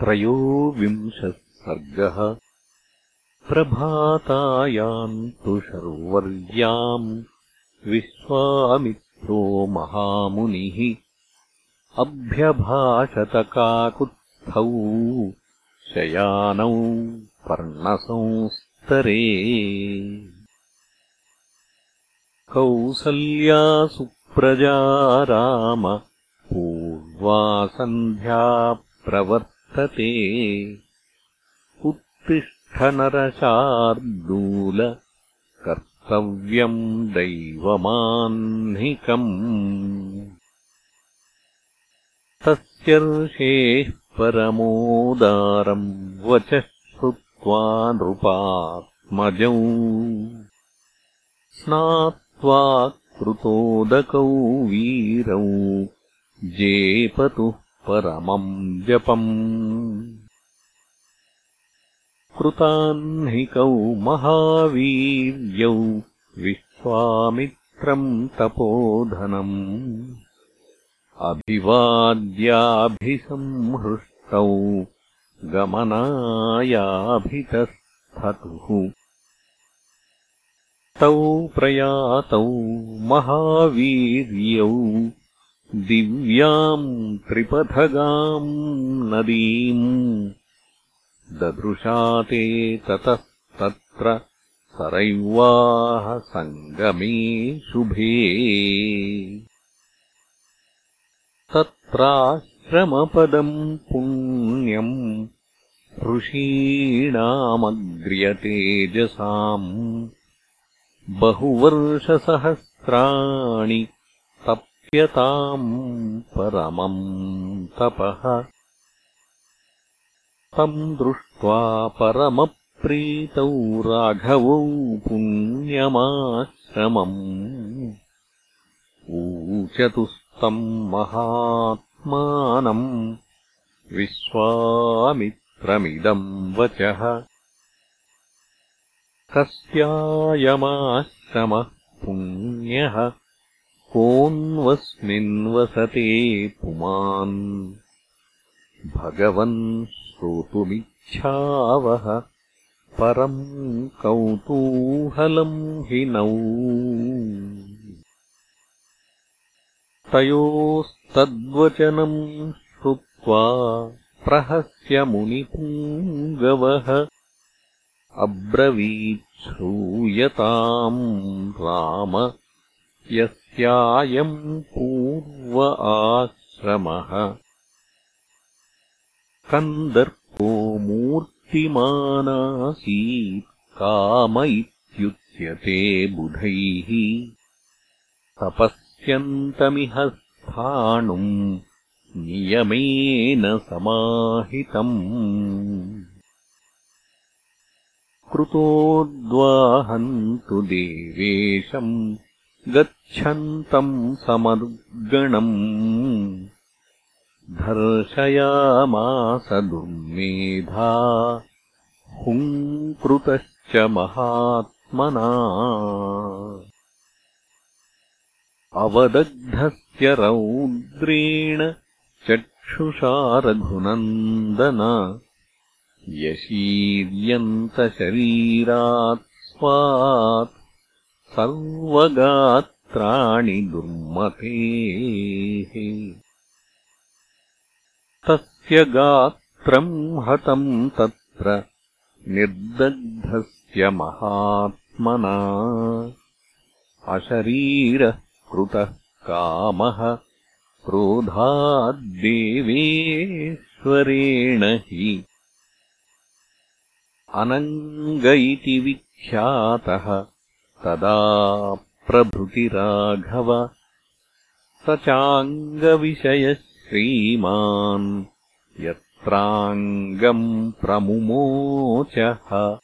त्रयोविंशः सर्गः प्रभातायान्तु शर्वर्याम् विश्वामित्रो महामुनिः अभ्यभाषतकाकुत्थौ शयानौ पर्णसंस्तरे। कौसल्यासुप्रजा राम पूर्वा सन्ध्या प्रवर्तते उत्तिष्ठनरशार्दूल कर्तव्यम् दैवमाह्निकम्। तस्यर्षेः परमोदारम् वचः श्रुत्वा नृपात्मजौ। स्नात्वा कृतोदकौ वीरौ जेपतुः परमम् जपम् कृताह्निकौ महावीर्यौ विश्वामित्रम् तपोधनम्। अभिवाद्याभिसंहृष्टौ गमनायाभितस्थतुः। तौ प्रयातौ महावीर्यौ दिव्याम् त्रिपथगाम् नदीम् ददृशाते ततस्तत्र सरैवाहसङ्गमे शुभे तत्राश्रमपदम् पुण्यम् ऋषीणामग्र्यतेजसाम् बहुवर्षसहस्राणि तप्यताम् परमम् तपः। तम् दृष्ट्वा परमप्रीतौ राघवौ पुण्यमाश्रमम्। ऊचतुस्तम् महात्मानम् विश्वामित्रमिदम् वचः। कस्यायमाश्रमः पुण्यः कोऽन्वस्मिन्वसते पुमान्। भगवन् श्रोतुमिच्छावः परम् कौतूहलम् हि नौ तयोस्तद्वचनम् श्रुत्वा प्रहस्यमुनिपुङ्गवः अब्रवीच्छ्रूयताम् राम यस्यायम् पूर्व आश्रमः कन्दर्पो मूर्तिमानासीत् काम इत्युच्यते बुधैः। तपस्यन्तमिह स्थाणुम् नियमेन समाहितम्। कृतोद्वाहन्तु देवेशम् गच्छन्तम् समर्गणम् धर्शयामास दुर्मेधा हुङ्कृतश्च महात्मना। अवदग्धस्य रौद्रेण चक्षुषा रघुनन्दन यशीर्यन्तशरीरात् स्वात् सर्वगात्राणि दुर्मतेः। तस्य गात्रम् हतम् तत्र निर्दग्धस्य महात्मना। अशरीरः कृतः कामः क्रोधाद्देवेश्वरेण हि। अनङ्ग इति विख्यातः तदा प्रभृतिराघव स चाङ्गविषयः श्रीमान् यत्राङ्गम् प्रमुमोचः।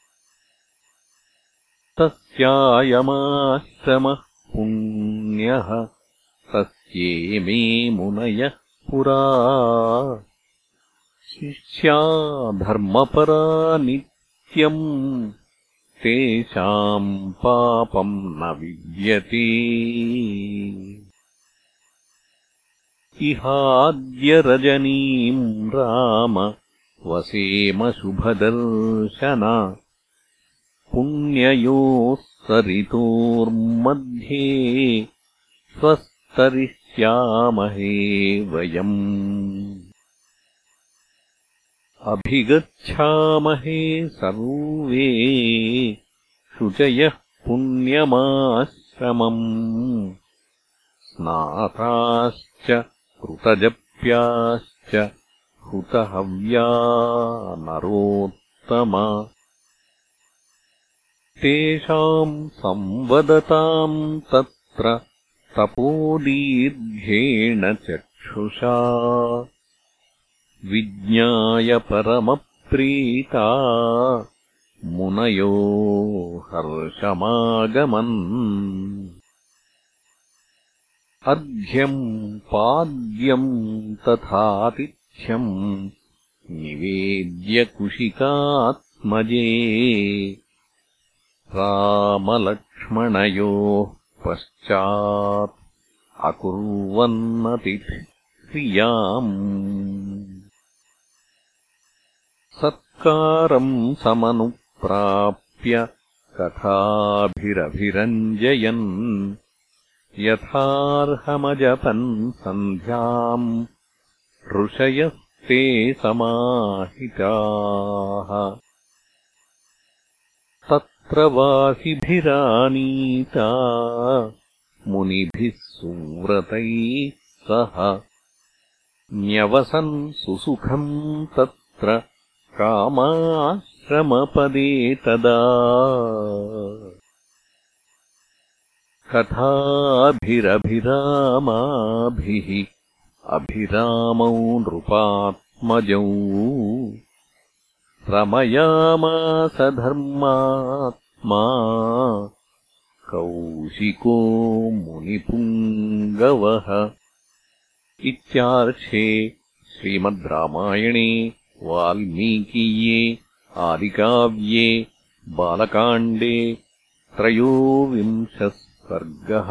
तस्यायमाश्रमः पुण्यः तस्येमे मुनयः पुरा। शिष्या धर्मपरा तेषाम् पापम् न विद्यते। इहाद्यरजनीम् राम वसेमशुभदर्शन पुण्ययोः सरितोर्मध्ये स्वस्तरिष्यामहे वयम् अभिगच्छामहे सर्वे शुचयः पुण्यमाश्रमम्। स्नाताश्च कृतजप्याश्च हुतहव्या नरोत्तम। तेषाम् संवदताम् तत्र तपोदीर्घेण चक्षुषा विज्ञाय परमप्रीता मुनयो हर्षमागमन्। अर्घ्यम् पाद्यम् तथातिथ्यम् निवेद्य कुशिकात्मजे। रामलक्ष्मणयोः पश्चात् अकुर्वन्नतिक्रियाम् सत्कारम् समनुप्राप्य कथाभिरभिरञ्जयन् यथार्हमजपन् सन्ध्याम् ऋषयस्ते समाहिताः। तत्र वासिभिरानीता मुनिभिः सुव्रतैः सह। न्यवसन् सुसुखम् तत्र कामाश्रमपदे तदा कथाभिरभिरामाभिः अभिरामौ नृपात्मजौ रमयामास धर्मात्मा कौशिको मुनिपुङ्गवः इत्यार्षे श्रीमद् रामायणे वाल्मीकीये आदिकाव्ये बालकाण्डे त्रयोविंशः सर्गः